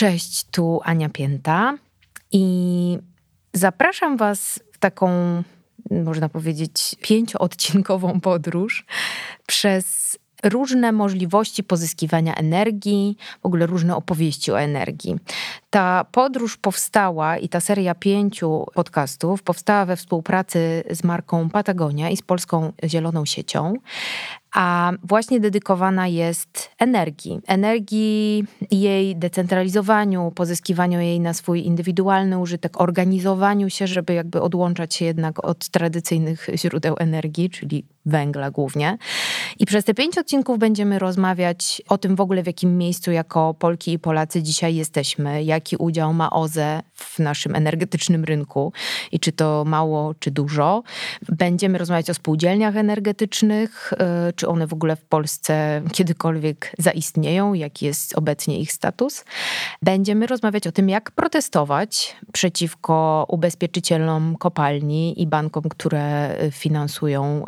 Cześć, tu Ania Pięta i zapraszam Was w taką, można powiedzieć, pięcioodcinkową podróż przez różne możliwości pozyskiwania energii, w ogóle różne opowieści o energii. Ta podróż powstała i ta seria pięciu podcastów powstała we współpracy z marką Patagonia i z Polską Zieloną Siecią a właśnie dedykowana jest energii. Energii, jej decentralizowaniu, pozyskiwaniu jej na swój indywidualny użytek, organizowaniu się, żeby jakby odłączać się jednak od tradycyjnych źródeł energii, czyli węgla głównie. I przez te pięć odcinków będziemy rozmawiać o tym w ogóle, w jakim miejscu jako Polki i Polacy dzisiaj jesteśmy, jaki udział ma OZE w naszym energetycznym rynku i czy to mało, czy dużo. Będziemy rozmawiać o spółdzielniach energetycznych, y, czy one w ogóle w Polsce kiedykolwiek zaistnieją, jaki jest obecnie ich status. Będziemy rozmawiać o tym, jak protestować przeciwko ubezpieczycielom kopalni i bankom, które finansują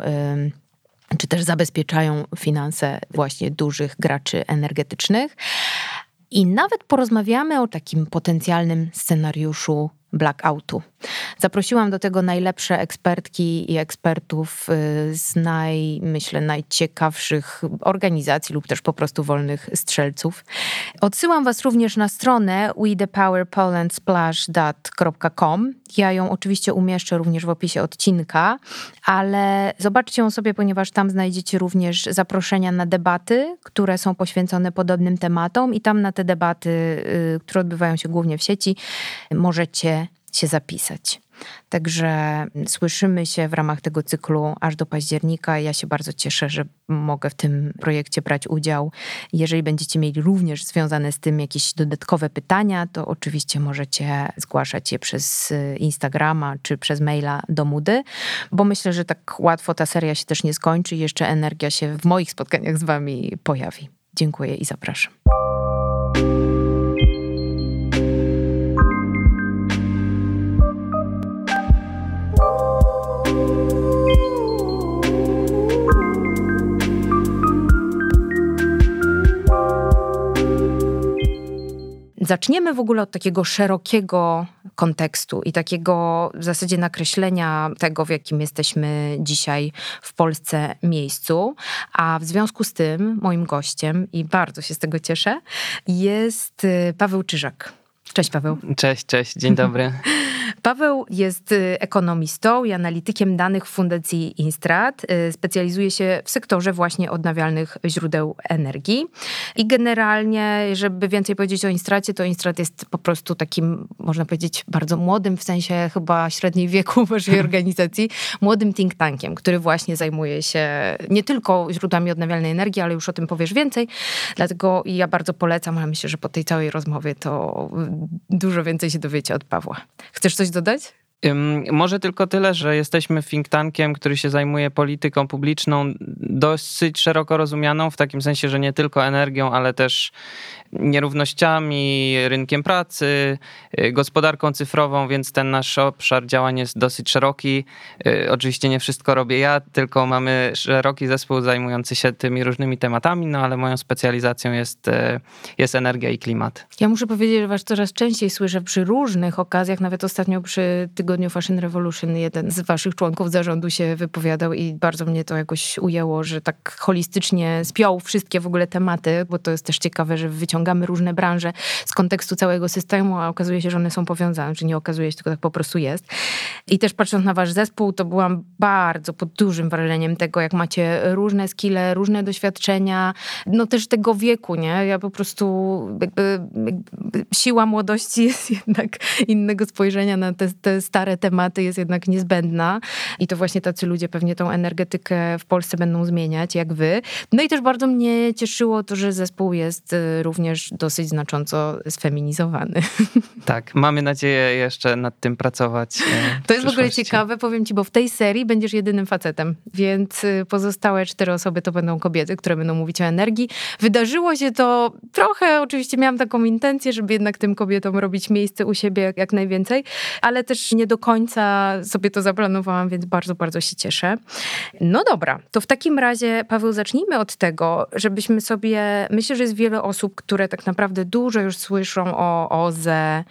czy też zabezpieczają finanse właśnie dużych graczy energetycznych. I nawet porozmawiamy o takim potencjalnym scenariuszu blackoutu. Zaprosiłam do tego najlepsze ekspertki i ekspertów y, z naj, myślę, najciekawszych organizacji lub też po prostu wolnych strzelców. Odsyłam Was również na stronę wethepowerpolandsplash.com. Ja ją oczywiście umieszczę również w opisie odcinka, ale zobaczcie ją sobie, ponieważ tam znajdziecie również zaproszenia na debaty, które są poświęcone podobnym tematom i tam na te debaty, y, które odbywają się głównie w sieci, możecie się zapisać. Także słyszymy się w ramach tego cyklu aż do października. Ja się bardzo cieszę, że mogę w tym projekcie brać udział. Jeżeli będziecie mieli również związane z tym jakieś dodatkowe pytania, to oczywiście możecie zgłaszać je przez Instagrama czy przez maila do Mudy, bo myślę, że tak łatwo ta seria się też nie skończy i jeszcze energia się w moich spotkaniach z Wami pojawi. Dziękuję i zapraszam. Zaczniemy w ogóle od takiego szerokiego kontekstu i takiego w zasadzie nakreślenia tego, w jakim jesteśmy dzisiaj w Polsce miejscu. A w związku z tym moim gościem, i bardzo się z tego cieszę, jest y, Paweł Czyżak. Cześć Paweł. Cześć, cześć, dzień dobry. Paweł jest y, ekonomistą i analitykiem danych w Fundacji Instrat. Y, specjalizuje się w sektorze właśnie odnawialnych źródeł energii. I generalnie, żeby więcej powiedzieć o Instracie, to Instrat jest po prostu takim, można powiedzieć, bardzo młodym, w sensie chyba średniej wieku waszej organizacji, młodym think tankiem, który właśnie zajmuje się nie tylko źródłami odnawialnej energii, ale już o tym powiesz więcej. Dlatego ja bardzo polecam, ale myślę, że po tej całej rozmowie to dużo więcej się dowiecie od Pawła. Chcesz coś dodać? Może tylko tyle, że jesteśmy think tankiem, który się zajmuje polityką publiczną dosyć szeroko rozumianą, w takim sensie, że nie tylko energią, ale też nierównościami, rynkiem pracy, y, gospodarką cyfrową, więc ten nasz obszar działań jest dosyć szeroki. Y, oczywiście nie wszystko robię ja, tylko mamy szeroki zespół zajmujący się tymi różnymi tematami, no ale moją specjalizacją jest, y, jest energia i klimat. Ja muszę powiedzieć, że was coraz częściej słyszę przy różnych okazjach, nawet ostatnio przy tygodniu Fashion Revolution jeden z waszych członków zarządu się wypowiadał i bardzo mnie to jakoś ujęło, że tak holistycznie spiął wszystkie w ogóle tematy, bo to jest też ciekawe, że wyciąga wyciągamy różne branże z kontekstu całego systemu, a okazuje się, że one są powiązane, czy nie okazuje się, tylko tak po prostu jest. I też patrząc na wasz zespół, to byłam bardzo pod dużym wrażeniem tego, jak macie różne skille, różne doświadczenia, no też tego wieku, nie? Ja po prostu jakby, jakby siła młodości jest jednak innego spojrzenia na te, te stare tematy jest jednak niezbędna i to właśnie tacy ludzie pewnie tą energetykę w Polsce będą zmieniać, jak wy. No i też bardzo mnie cieszyło to, że zespół jest y, również również dosyć znacząco sfeminizowany. Tak, mamy nadzieję jeszcze nad tym pracować. E, to jest w ogóle ciekawe, powiem ci, bo w tej serii będziesz jedynym facetem, więc y, pozostałe cztery osoby to będą kobiety, które będą mówić o energii. Wydarzyło się to trochę, oczywiście miałam taką intencję, żeby jednak tym kobietom robić miejsce u siebie jak najwięcej, ale też nie do końca sobie to zaplanowałam, więc bardzo, bardzo się cieszę. No dobra, to w takim razie, Paweł, zacznijmy od tego, żebyśmy sobie, myślę, że jest wiele osób, które tak naprawdę dużo już słyszą o OZE,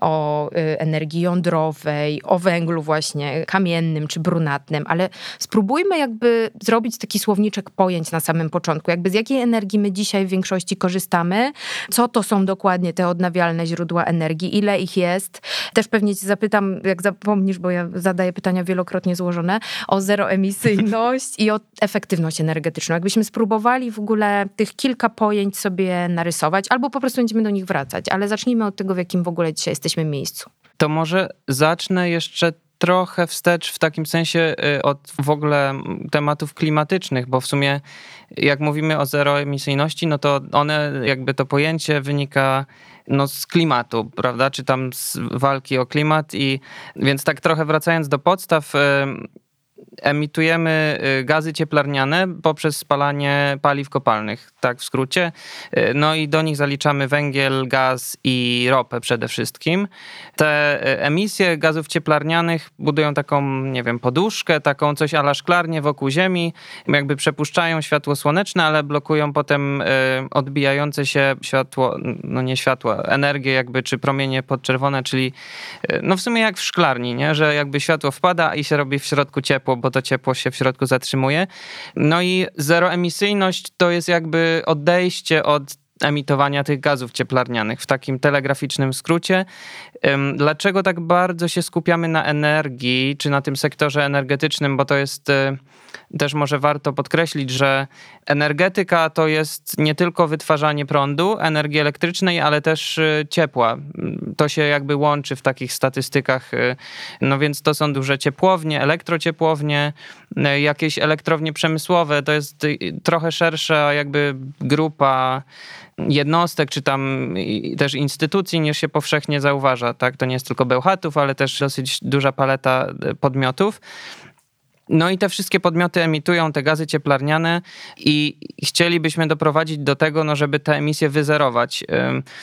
o y, energii jądrowej, o węglu właśnie kamiennym czy brunatnym, ale spróbujmy jakby zrobić taki słowniczek pojęć na samym początku, jakby z jakiej energii my dzisiaj w większości korzystamy, co to są dokładnie te odnawialne źródła energii, ile ich jest. Też pewnie cię zapytam, jak zapomnisz, bo ja zadaję pytania wielokrotnie złożone, o zeroemisyjność i o efektywność energetyczną. Jakbyśmy spróbowali w ogóle tych kilka pojęć sobie narysować, albo po prostu będziemy do nich wracać, ale zacznijmy od tego, w jakim w ogóle dzisiaj jesteśmy miejscu. To może zacznę jeszcze trochę wstecz w takim sensie y, od w ogóle tematów klimatycznych, bo w sumie jak mówimy o zeroemisyjności, no to one, jakby to pojęcie wynika no, z klimatu, prawda, czy tam z walki o klimat i więc tak trochę wracając do podstaw, emitujemy y, gazy cieplarniane poprzez spalanie paliw kopalnych, tak w skrócie. Y, no i do nich zaliczamy węgiel, gaz i ropę przede wszystkim. Te y, emisje gazów cieplarnianych budują taką, nie wiem, poduszkę, taką coś ala szklarnię wokół Ziemi, jakby przepuszczają światło słoneczne, ale blokują potem odbijające się światło, no nie światło, energię jakby, czy promienie podczerwone, czyli no w sumie jak w szklarni, nie? że jakby światło wpada i się robi w środku ciepło, bo to ciepło się w środku zatrzymuje. No i zeroemisyjność to jest jakby odejście od emitowania tych gazów cieplarnianych w takim telegraficznym skrócie. Dlaczego tak bardzo się skupiamy na energii, czy na tym sektorze energetycznym, bo to jest y, też może warto podkreślić, że energetyka to jest nie tylko wytwarzanie prądu, energii elektrycznej, ale też y, ciepła. To się jakby łączy w takich statystykach. Y, no więc to są duże ciepłownie, elektrociepłownie, jakieś elektrownie przemysłowe. To jest trochę szersza jakby grupa jednostek, czy tam też instytucji, niż się powszechnie zauważa. Tak? To nie jest tylko Bełchatów, ale też dosyć duża paleta podmiotów. No i te wszystkie podmioty emitują te gazy cieplarniane i chcielibyśmy doprowadzić do tego, no żeby te emisje wyzerować.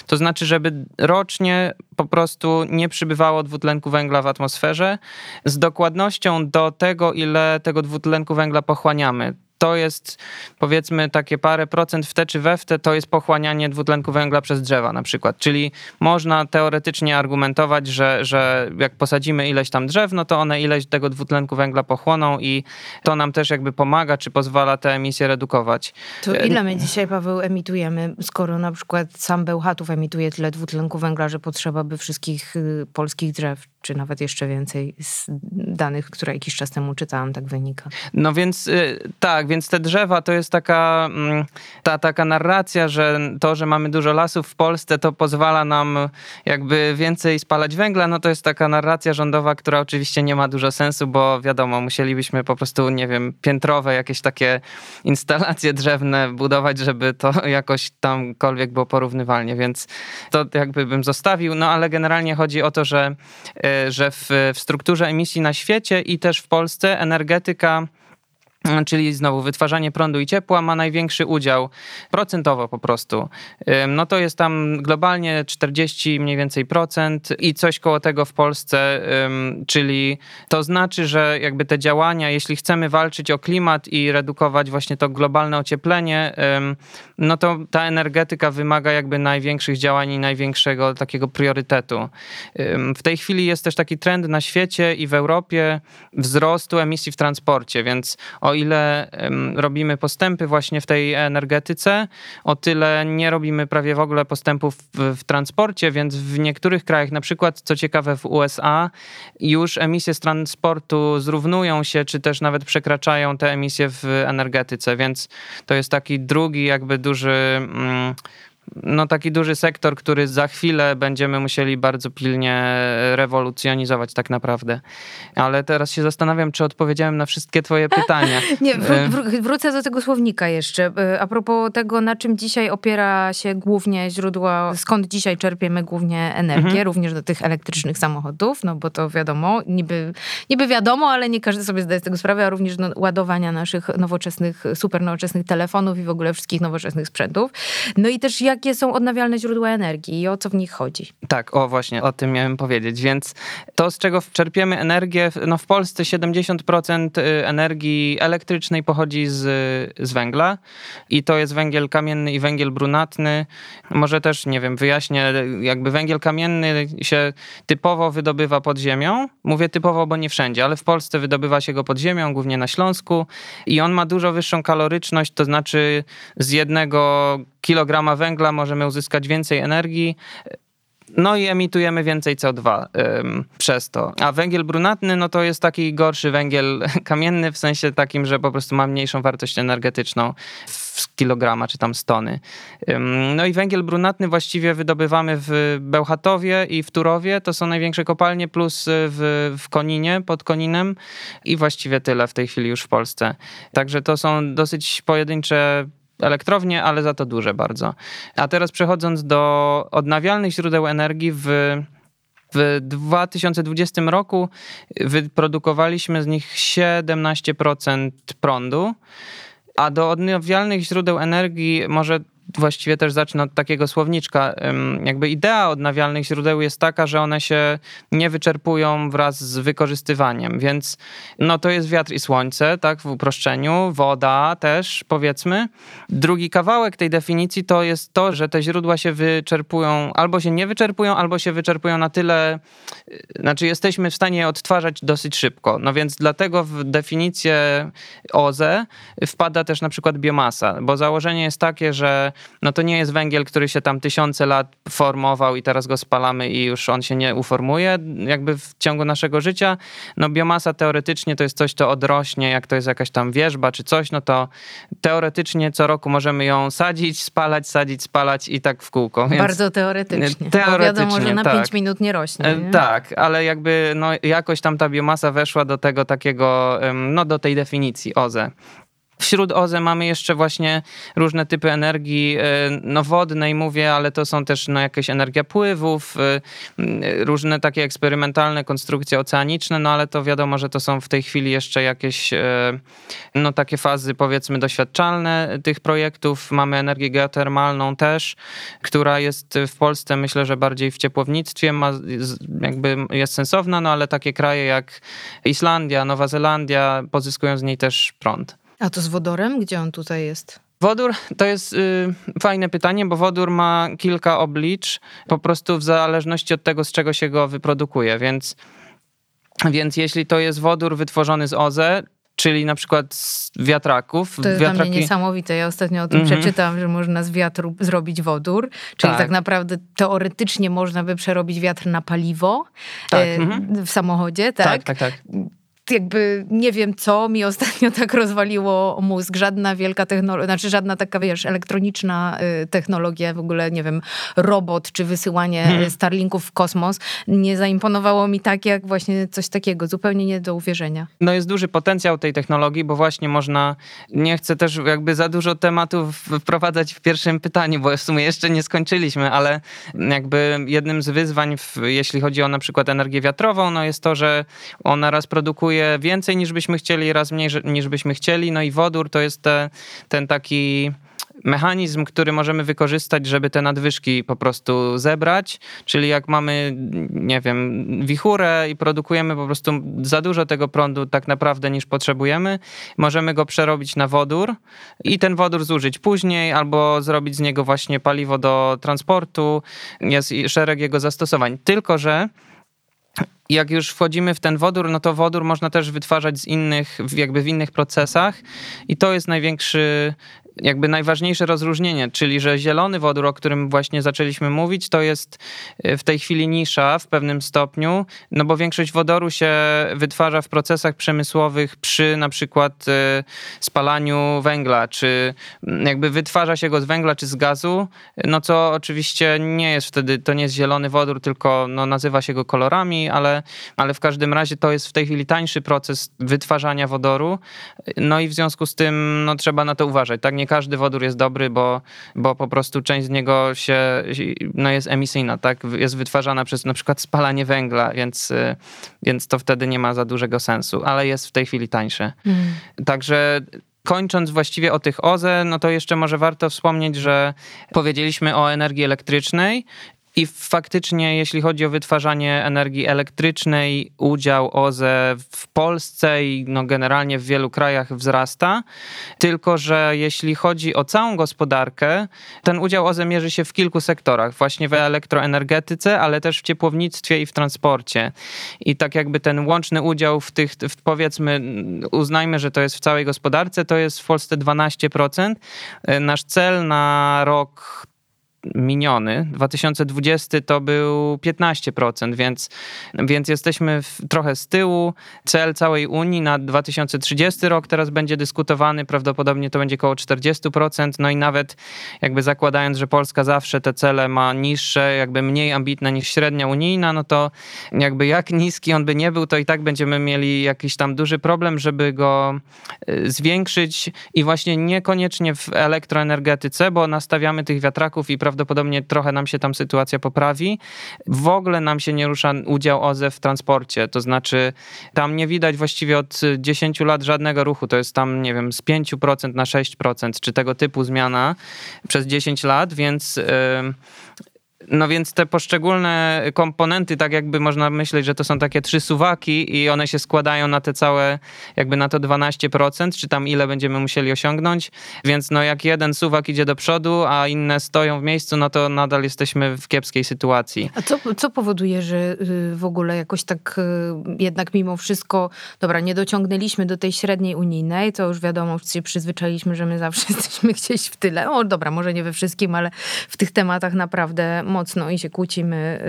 To znaczy, żeby rocznie po prostu nie przybywało dwutlenku węgla w atmosferze z dokładnością do tego, ile tego dwutlenku węgla pochłaniamy to jest powiedzmy takie parę procent w te czy we w te, to jest pochłanianie dwutlenku węgla przez drzewa na przykład. Czyli można teoretycznie argumentować, że, że jak posadzimy ileś tam drzew, no to one ileś tego dwutlenku węgla pochłoną i to nam też jakby pomaga, czy pozwala te emisje redukować. To ile my dzisiaj, Paweł, emitujemy, skoro na przykład sam Bełchatów emituje tyle dwutlenku węgla, że potrzeba by wszystkich y, polskich drzew czy nawet jeszcze więcej z danych, które jakiś czas temu czytałam, tak wynika. No więc y, tak, więc te drzewa to jest taka, mm, ta taka narracja, że to, że mamy dużo lasów w Polsce, to pozwala nam jakby więcej spalać węgla, no to jest taka narracja rządowa, która oczywiście nie ma dużo sensu, bo wiadomo, musielibyśmy po prostu, nie wiem, piętrowe jakieś takie instalacje drzewne budować, żeby to jakoś tamkolwiek było porównywalnie, więc to jakby bym zostawił, no ale generalnie chodzi o to, że y, że w, w strukturze emisji na świecie i też w Polsce energetyka czyli znowu wytwarzanie prądu i ciepła ma największy udział procentowo po prostu. No to jest tam globalnie 40 mniej więcej procent i coś koło tego w Polsce, czyli to znaczy, że jakby te działania, jeśli chcemy walczyć o klimat i redukować właśnie to globalne ocieplenie, no to ta energetyka wymaga jakby największych działań i największego takiego priorytetu. W tej chwili jest też taki trend na świecie i w Europie wzrostu emisji w transporcie, więc o ile robimy postępy właśnie w tej energetyce, o tyle nie robimy prawie w ogóle postępów w, w transporcie, więc w niektórych krajach, na przykład co ciekawe w USA, już emisje z transportu zrównują się, czy też nawet przekraczają te emisje w energetyce, więc to jest taki drugi jakby duży mm, no taki duży sektor, który za chwilę będziemy musieli bardzo pilnie rewolucjonizować tak naprawdę. Ale teraz się zastanawiam, czy odpowiedziałem na wszystkie twoje pytania. Nie, wró- wró- wrócę do tego słownika jeszcze. E, a propos tego, na czym dzisiaj opiera się głównie źródła, skąd dzisiaj czerpiemy głównie energię, mhm. również do tych elektrycznych samochodów, no bo to wiadomo, niby, niby wiadomo, ale nie każdy sobie zdaje z tego sprawę, a również no, ładowania naszych nowoczesnych, super nowoczesnych telefonów i w ogóle wszystkich nowoczesnych sprzętów. No i też jak jakie są odnawialne źródła energii i o co w nich chodzi. Tak, o właśnie, o tym miałem powiedzieć. Więc to, z czego czerpiemy energię, no w Polsce 70% y, energii elektrycznej pochodzi z, z węgla i to jest węgiel kamienny i węgiel brunatny. Może też, nie wiem, wyjaśnię, jakby węgiel kamienny się typowo wydobywa pod ziemią. Mówię typowo, bo nie wszędzie, ale w Polsce wydobywa się go pod ziemią, głównie na Śląsku i on ma dużo wyższą kaloryczność, to znaczy z jednego kilograma węgla możemy uzyskać więcej energii. No i emitujemy więcej CO2 ym, przez to. A węgiel brunatny, no to jest taki gorszy węgiel kamienny, w sensie takim, że po prostu ma mniejszą wartość energetyczną w kilograma czy tam stony. Ym, no i węgiel brunatny właściwie wydobywamy w Bełchatowie i w Turowie, to są największe kopalnie, plus w, w Koninie, pod Koninem i właściwie tyle w tej chwili już w Polsce. Także to są dosyć pojedyncze elektrownie, ale za to duże bardzo. A teraz przechodząc do odnawialnych źródeł energii w w 2020 roku wyprodukowaliśmy z nich 17% prądu, a do odnawialnych źródeł energii może właściwie też zacznę od takiego słowniczka. Jakby idea odnawialnych źródeł jest taka, że one się nie wyczerpują wraz z wykorzystywaniem, więc no to jest wiatr i słońce, tak, w uproszczeniu, woda też, powiedzmy. Drugi kawałek tej definicji to jest to, że te źródła się wyczerpują, albo się nie wyczerpują, albo się wyczerpują na tyle, y, znaczy jesteśmy w stanie je odtwarzać dosyć szybko. No więc dlatego w definicję OZE wpada też na przykład biomasa, bo założenie jest takie, że no to nie jest węgiel, który się tam tysiące lat formował i teraz go spalamy i już on się nie uformuje jakby w ciągu naszego życia. No biomasa teoretycznie to jest coś, co odrośnie, jak to jest jakaś tam wierzba czy coś, no to teoretycznie co roku możemy ją sadzić, spalać, sadzić, spalać i tak w kółko. Więc Bardzo teoretycznie. teoretycznie wiadomo, że na tak. 5 minut nie rośnie. E, nie? Tak, ale jakby no jakoś tam ta biomasa weszła do tego takiego, no do tej definicji OZE. Wśród OZE mamy jeszcze właśnie różne typy energii e, no, wodnej, mówię, ale to są też no, jakaś energia pływów, e, różne takie eksperymentalne konstrukcje oceaniczne, no ale to wiadomo, że to są w tej chwili jeszcze jakieś e, no, takie fazy powiedzmy doświadczalne tych projektów. Mamy energię geotermalną też, która jest w Polsce myślę, że bardziej w ciepłownictwie ma, jakby jest sensowna, no ale takie kraje jak Islandia, Nowa Zelandia pozyskują z niej też prąd. A to z wodorem? Gdzie on tutaj jest? Wodór to jest y, fajne pytanie, bo wodór ma kilka oblicz, po prostu w zależności od tego, z czego się go wyprodukuje. Więc, więc jeśli to jest wodór wytworzony z OZE, czyli na przykład z wiatraków. To jest Wiatraki... dla mnie niesamowite. Ja ostatnio o tym mm -hmm. przeczytałam, że można z wiatru zrobić wodór, czyli tak. tak. naprawdę teoretycznie można by przerobić wiatr na paliwo tak. mm -hmm. w samochodzie, tak? Tak, tak, tak jakby nie wiem co mi ostatnio tak rozwaliło mózg. Żadna wielka technologia, znaczy żadna taka, wiesz, elektroniczna y, technologia, w ogóle, nie wiem, robot czy wysyłanie hmm. Starlinków w kosmos nie zaimponowało mi tak, jak właśnie coś takiego. Zupełnie nie do uwierzenia. No jest duży potencjał tej technologii, bo właśnie można, nie chcę też jakby za dużo tematów wprowadzać w pierwszym pytaniu, bo w sumie jeszcze nie skończyliśmy, ale jakby jednym z wyzwań, w, jeśli chodzi o na przykład energię wiatrową, no jest to, że ona raz produkuje więcej niż byśmy chcieli, raz mniej niż byśmy chcieli. No i wodór to jest te, ten taki mechanizm, który możemy wykorzystać, żeby te nadwyżki po prostu zebrać. Czyli jak mamy, nie wiem, wichurę i produkujemy po prostu za dużo tego prądu tak naprawdę niż potrzebujemy, możemy go przerobić na wodór i ten wodór zużyć później albo zrobić z niego właśnie paliwo do transportu. Jest szereg jego zastosowań. Tylko, że jak już wchodzimy w ten wodór, no to wodór można też wytwarzać z innych, jakby w innych procesach. I to jest największy jakby najważniejsze rozróżnienie, czyli że zielony wodór, o którym właśnie zaczęliśmy mówić, to jest e, w tej chwili nisza w pewnym stopniu, no bo większość wodoru się wytwarza w procesach przemysłowych przy na przykład e, spalaniu węgla, czy jakby wytwarza się go z węgla czy z gazu, no co oczywiście nie jest wtedy, to nie jest zielony wodór, tylko no, nazywa się go kolorami, ale, ale w każdym razie to jest w tej chwili tańszy proces wytwarzania wodoru, no i w związku z tym no, trzeba na to uważać, tak? Nie każdy wodór jest dobry, bo, bo po prostu część z niego się, no jest emisyjna, tak? Jest wytwarzana przez na przykład spalanie węgla, więc, więc to wtedy nie ma za dużego sensu, ale jest w tej chwili tańsze. Mm. Także kończąc właściwie o tych OZE, no to jeszcze może warto wspomnieć, że powiedzieliśmy o energii elektrycznej i faktycznie, jeśli chodzi o wytwarzanie energii elektrycznej, udział OZE w Polsce i no generalnie w wielu krajach wzrasta. Tylko, że jeśli chodzi o całą gospodarkę, ten udział OZE mierzy się w kilku sektorach. Właśnie w elektroenergetyce, ale też w ciepłownictwie i w transporcie. I tak jakby ten łączny udział w tych, w powiedzmy, uznajmy, że to jest w całej gospodarce, to jest w Polsce 12%. Nasz cel na rok miniony. 2020 to był 15%, więc, więc jesteśmy w, trochę z tyłu. Cel całej Unii na 2030 rok teraz będzie dyskutowany, prawdopodobnie to będzie około 40%, no i nawet jakby zakładając, że Polska zawsze te cele ma niższe, jakby mniej ambitne niż średnia unijna, no to jakby jak niski on by nie był, to i tak będziemy mieli jakiś tam duży problem, żeby go y, zwiększyć i właśnie niekoniecznie w elektroenergetyce, bo nastawiamy tych wiatraków i prawdopodobnie prawdopodobnie trochę nam się tam sytuacja poprawi. W ogóle nam się nie rusza udział OZE w transporcie, to znaczy tam nie widać właściwie od 10 lat żadnego ruchu, to jest tam, nie wiem, z 5% na 6%, czy tego typu zmiana przez 10 lat, więc... No więc te poszczególne komponenty, tak jakby można myśleć, że to są takie trzy suwaki i one się składają na te całe, jakby na to 12%, czy tam ile będziemy musieli osiągnąć. Więc no jak jeden suwak idzie do przodu, a inne stoją w miejscu, no to nadal jesteśmy w kiepskiej sytuacji. A co, co powoduje, że y, w ogóle jakoś tak y, jednak mimo wszystko, dobra, nie dociągnęliśmy do tej średniej unijnej, to już wiadomo, wszyscy się przyzwyczailiśmy, że my zawsze jesteśmy gdzieś w tyle. O dobra, może nie we wszystkim, ale w tych tematach naprawdę mocno i się kłócimy,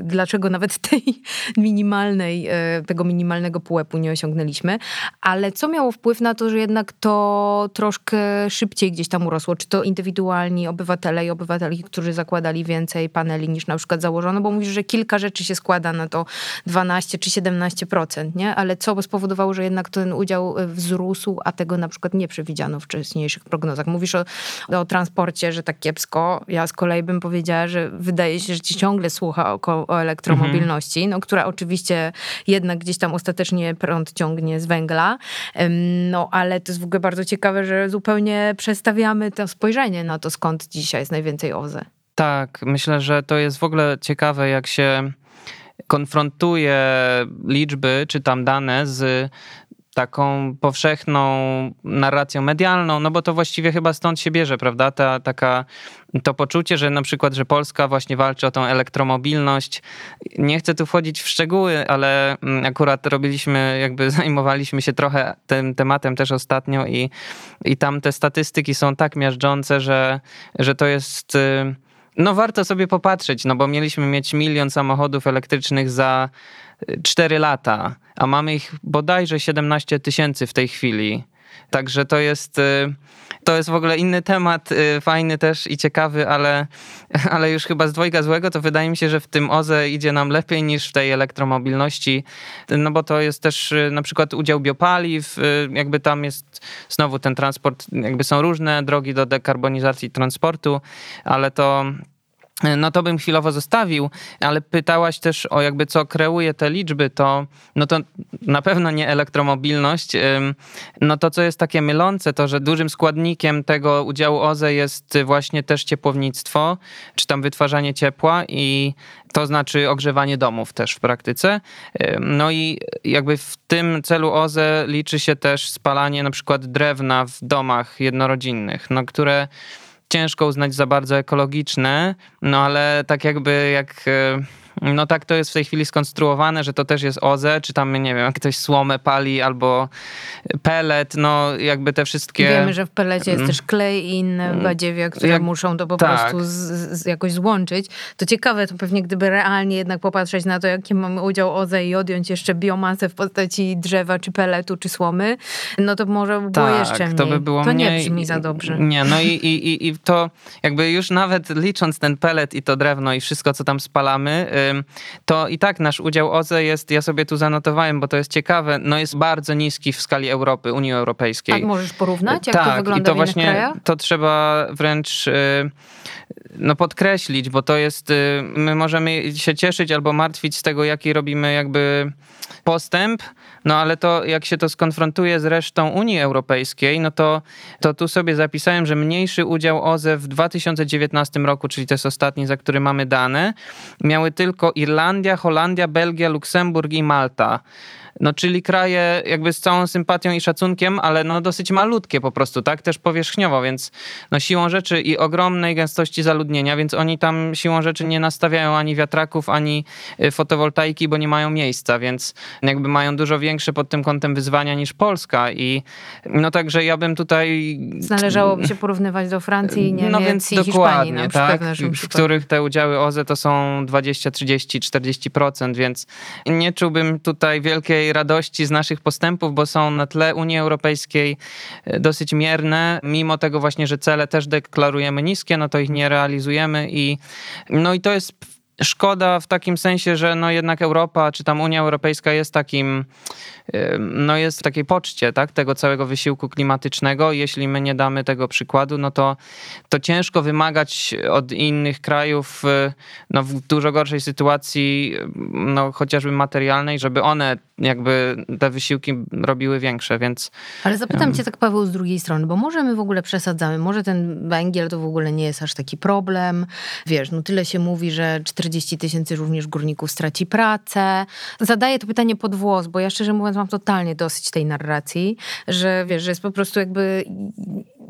y, dlaczego nawet tej minimalnej, y, tego minimalnego pułapu nie osiągnęliśmy. Ale co miało wpływ na to, że jednak to troszkę szybciej gdzieś tam urosło? Czy to indywidualni obywatele i obywatelki, którzy zakładali więcej paneli niż na przykład założono? Bo mówisz, że kilka rzeczy się składa na to 12 czy 17%, nie? Ale co spowodowało, że jednak ten udział y, wzrósł, a tego na przykład nie przewidziano w wcześniejszych prognozach? Mówisz o, o transporcie, że tak kiepsko. Ja z kolei bym powiedziała, że wydaje się, że ci ciągle słucha o, o elektromobilności, mhm. no, która oczywiście jednak gdzieś tam ostatecznie prąd ciągnie z węgla. No ale to jest w ogóle bardzo ciekawe, że zupełnie przestawiamy to spojrzenie na to, skąd dzisiaj jest najwięcej OZE. Tak, myślę, że to jest w ogóle ciekawe, jak się konfrontuje liczby czy tam dane z taką powszechną narracją medialną, no bo to właściwie chyba stąd się bierze, prawda? Ta, taka, to poczucie, że na przykład, że Polska właśnie walczy o tą elektromobilność. Nie chcę tu wchodzić w szczegóły, ale mm, akurat robiliśmy, jakby zajmowaliśmy się trochę tym tematem też ostatnio i, i tam te statystyki są tak miażdżące, że, że to jest... No warto sobie popatrzeć, no bo mieliśmy mieć milion samochodów elektrycznych za 4 lata, a mamy ich bodajże 17 tysięcy w tej chwili. Także to jest, y, to jest w ogóle inny temat, y, fajny też i ciekawy, ale, ale już chyba z dwojga złego, to wydaje mi się, że w tym OZE idzie nam lepiej niż w tej elektromobilności, no bo to jest też y, na przykład udział biopaliw, jakby tam jest znowu ten transport, jakby są różne drogi do dekarbonizacji transportu, ale to no to bym chwilowo zostawił, ale pytałaś też o jakby co kreuje te liczby, to no to na pewno nie elektromobilność. No to co jest takie mylące, to że dużym składnikiem tego udziału OZE jest właśnie też ciepłownictwo, czy tam wytwarzanie ciepła i to znaczy ogrzewanie domów też w praktyce. No i jakby w tym celu OZE liczy się też spalanie na przykład drewna w domach jednorodzinnych, no które ciężko uznać za bardzo ekologiczne, no ale tak jakby jak e, no tak to jest w tej chwili skonstruowane, że to też jest OZE, czy tam, nie wiem, jak ktoś słomę pali albo pelet, no jakby te wszystkie... Wiemy, że w pelecie jest mm. też klej i inne mm. badziewia, które jak... muszą to po tak. prostu z, z, jakoś złączyć. To ciekawe, to pewnie gdyby realnie jednak popatrzeć na to, jaki mamy udział OZE i odjąć jeszcze biomasę w postaci drzewa, czy peletu, czy słomy, no to może by było tak, jeszcze mniej. to by było To mniej... nie brzmi za dobrze. Nie, no i, i, i, i to jakby już nawet licząc ten pelet i to drewno i wszystko, co tam spalamy, to i tak nasz udział OZE jest, ja sobie tu zanotowałem, bo to jest ciekawe, no jest bardzo niski w skali Europy, Unii Europejskiej. A możesz porównać, jak tak, to wygląda i to w właśnie krajach? to trzeba wręcz y, no podkreślić, bo to jest, y, my możemy się cieszyć albo martwić z tego, jaki robimy jakby postęp, no ale to jak się to skonfrontuje z resztą Unii Europejskiej, no to, to tu sobie zapisałem, że mniejszy udział OZE w 2019 roku, czyli to jest ostatni, za który mamy dane, miały tylko Irlandia, Holandia, Belgia, Luksemburg i Malta. No, czyli kraje jakby z całą sympatią i szacunkiem, ale no dosyć malutkie po prostu, tak? Też powierzchniowo, więc no siłą rzeczy i ogromnej gęstości zaludnienia, więc oni tam siłą rzeczy nie nastawiają ani wiatraków, ani y, fotowoltaiki, bo nie mają miejsca, więc jakby mają dużo większe pod tym kątem wyzwania niż Polska i no także ja bym tutaj... Należałoby się porównywać do Francji, Niemiec no więc i dokładnie, Hiszpanii tak? w, w których te udziały OZE to są 20, 30, 40%, więc nie czułbym tutaj wielkiej radości z naszych postępów, bo są na tle Unii Europejskiej e, dosyć mierne, mimo tego właśnie, że cele też deklarujemy niskie, no to ich nie realizujemy i no i to jest szkoda w takim sensie, że no jednak Europa, czy tam Unia Europejska jest takim no jest w takiej poczcie tak, tego całego wysiłku klimatycznego. Jeśli my nie damy tego przykładu, no to, to ciężko wymagać od innych krajów y, no, w dużo gorszej sytuacji, no, chociażby materialnej, żeby one jakby te wysiłki robiły większe, więc... Ale zapytam cię tak, Paweł, z drugiej strony, bo może my w ogóle przesadzamy, może ten węgiel to w ogóle nie jest aż taki problem. Wiesz, no tyle się mówi, że 40 tysięcy również górników straci pracę. Zadaję to pytanie pod włos, bo ja szczerze mówiąc mam totalnie dosyć tej narracji, że wiesz, że jest po prostu jakby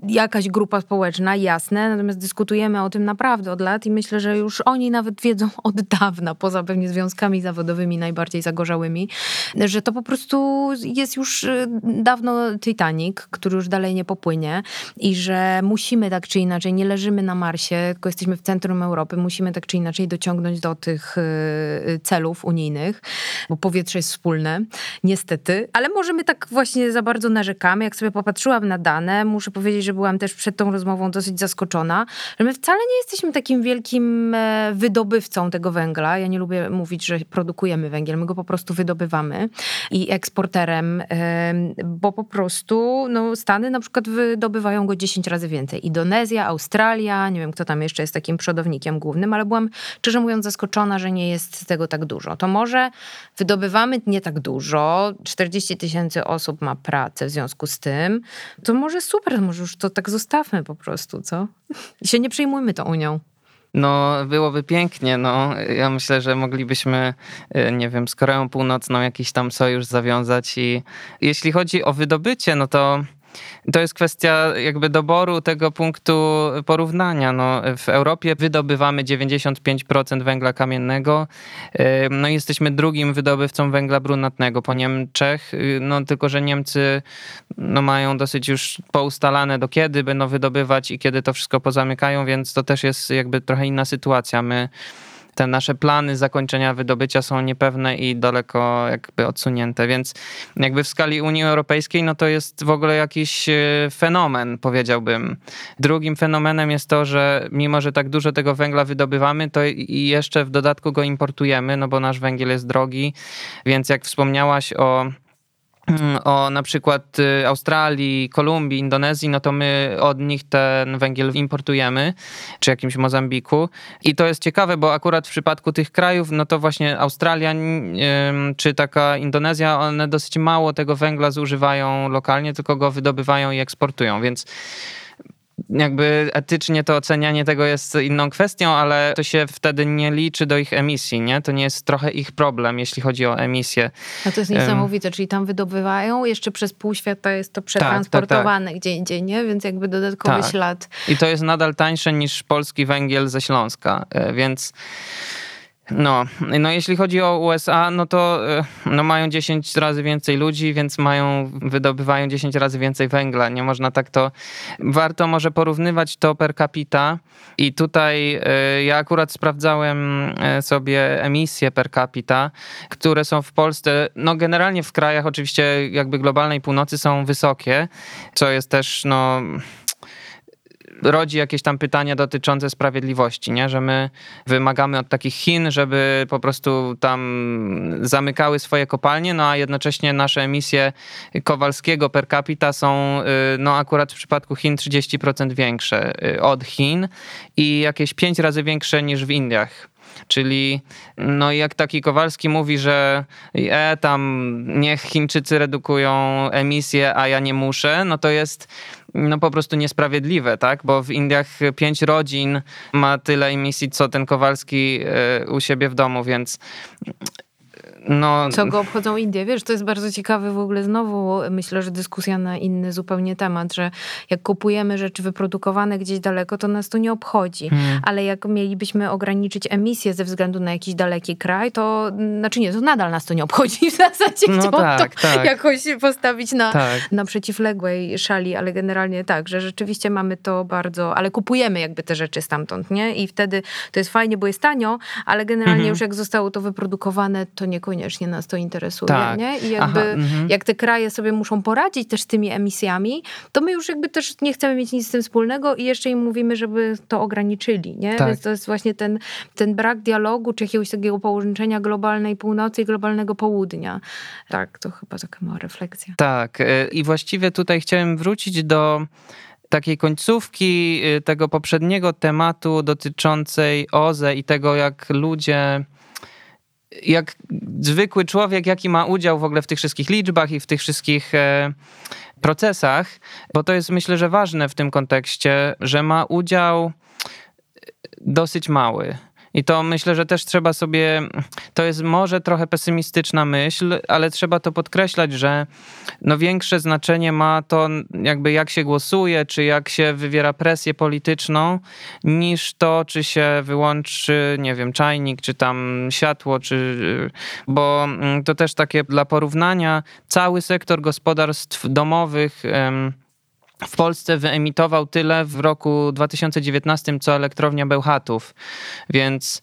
jakaś grupa społeczna, jasne, natomiast dyskutujemy o tym naprawdę od lat i myślę, że już oni nawet wiedzą od dawna, poza pewnie związkami zawodowymi najbardziej zagorzałymi, że to po prostu jest już y, dawno Titanic, który już dalej nie popłynie i że musimy tak czy inaczej, nie leżymy na Marsie, tylko jesteśmy w centrum Europy, musimy tak czy inaczej dociągnąć do tych y, celów unijnych, bo powietrze jest wspólne, niestety, ale może my tak właśnie za bardzo narzekamy. Jak sobie popatrzyłam na dane, muszę powiedzieć, że byłam też przed tą rozmową dosyć zaskoczona, że my wcale nie jesteśmy takim wielkim e, wydobywcą tego węgla. Ja nie lubię mówić, że produkujemy węgiel, my go po prostu wydobywamy i eksporterem, bo po prostu no, Stany na przykład wydobywają go 10 razy więcej. Indonezja, Australia, nie wiem kto tam jeszcze jest takim przodownikiem głównym, ale byłam szczerze mówiąc zaskoczona, że nie jest tego tak dużo. To może wydobywamy nie tak dużo, 40 tysięcy osób ma pracę w związku z tym, to może super, może już to tak zostawmy po prostu, co? I się nie przejmujmy tą Unią. No, byłoby pięknie. No. Ja myślę, że moglibyśmy, e, nie wiem, z Koreą Północną jakiś tam sojusz zawiązać. I jeśli chodzi o wydobycie, no to to jest kwestia jakby doboru tego punktu porównania. No, w Europie wydobywamy 95% węgla kamiennego, no jesteśmy drugim wydobywcą węgla brunatnego po Niemczech, y, no tylko, że Niemcy no, mają dosyć już poustalane do kiedy będą wydobywać i kiedy to wszystko pozamykają, więc to też jest jakby trochę inna sytuacja. My te nasze plany zakończenia wydobycia są niepewne i daleko jakby odsunięte, więc jakby w skali Unii Europejskiej no to jest w ogóle jakiś e, fenomen, powiedziałbym. Drugim fenomenem jest to, że mimo, że tak dużo tego węgla wydobywamy, to i jeszcze w dodatku go importujemy, no bo nasz węgiel jest drogi, więc jak wspomniałaś o o na przykład y, Australii, Kolumbii, Indonezji, no to my od nich ten węgiel importujemy, czy jakimś Mozambiku. I to jest ciekawe, bo akurat w przypadku tych krajów, no to właśnie Australia czy taka Indonezja, one dosyć mało tego węgla zużywają lokalnie, tylko go wydobywają i eksportują, więc jakby etycznie to ocenianie tego jest inną kwestią, ale to się wtedy nie liczy do ich emisji, nie? To nie jest trochę ich problem, jeśli chodzi o emisję. No to jest niesamowite, czyli tam wydobywają, jeszcze przez pół świata jest to przetransportowane tak, tak, tak. gdzie indziej, nie? Więc jakby dodatkowy tak. ślad. I to jest nadal tańsze niż polski węgiel ze Śląska, e, więc no, no jeśli chodzi o USA, no to e, no mają 10 razy więcej ludzi, więc mają, wydobywają 10 razy więcej węgla. Nie można tak to. Warto może porównywać to per capita. I tutaj e, ja akurat sprawdzałem e, sobie emisje per capita, które są w Polsce, no generalnie w krajach oczywiście jakby globalnej północy są wysokie, co jest też no rodzi jakieś tam pytania dotyczące sprawiedliwości, nie? że my wymagamy od takich Chin, żeby po prostu tam zamykały swoje kopalnie, no a jednocześnie nasze emisje Kowalskiego per capita są y, no akurat w przypadku Chin 30% większe y, od Chin i jakieś 5 razy większe niż w Indiach. Czyli no jak taki Kowalski mówi, że e, tam niech Chińczycy redukują emisję, a ja nie muszę, no to jest no po prostu niesprawiedliwe, tak? Bo w Indiach pięć rodzin ma tyle emisji, co ten Kowalski e, u siebie w domu, więc no... Co go obchodzą Indie? Wiesz, to jest bardzo ciekawe w ogóle znowu, myślę, że dyskusja na inny zupełnie temat, że jak kupujemy rzeczy wyprodukowane gdzieś daleko, to nas to nie obchodzi. Hmm. Ale jak mielibyśmy ograniczyć emisję ze względu na jakiś daleki kraj, to znaczy nie, to nadal nas to nie obchodzi w zasadzie. No tak, to tak. jakoś postawić na, tak. na przeciwległej szali, ale generalnie tak, że rzeczywiście mamy to bardzo, ale kupujemy jakby te rzeczy stamtąd, nie? I wtedy to jest fajnie, bo jest tanio, ale generalnie mhm. już jak zostało to wyprodukowane, to niekoniecznie niekoniecznie nas to interesuje, tak. nie? I jakby Aha, mhm. jak te kraje sobie muszą poradzić też z tymi emisjami, to my już jakby też nie chcemy mieć nic z tym wspólnego i jeszcze im mówimy, żeby to ograniczyli, nie? Tak. Więc to jest właśnie ten, ten brak dialogu, czy jakiegoś takiego połączenia globalnej północy i globalnego południa. Tak, to chyba taka mała refleksja. Tak y, i właściwie tutaj chciałem wrócić do takiej końcówki y, tego poprzedniego tematu dotyczącej OZE i tego, jak ludzie jak zwykły człowiek, jaki ma udział w ogóle w tych wszystkich liczbach i w tych wszystkich e, procesach, bo to jest myślę, że ważne w tym kontekście, że ma udział dosyć mały. I to myślę, że też trzeba sobie, to jest może trochę pesymistyczna myśl, ale trzeba to podkreślać, że no większe znaczenie ma to jakby jak się głosuje, czy jak się wywiera presję polityczną, niż to, czy się wyłączy, nie wiem, czajnik, czy tam światło, czy, bo mm, to też takie dla porównania, cały sektor gospodarstw domowych, w Polsce wyemitował tyle w roku 2019, co elektrownia Bełchatów, więc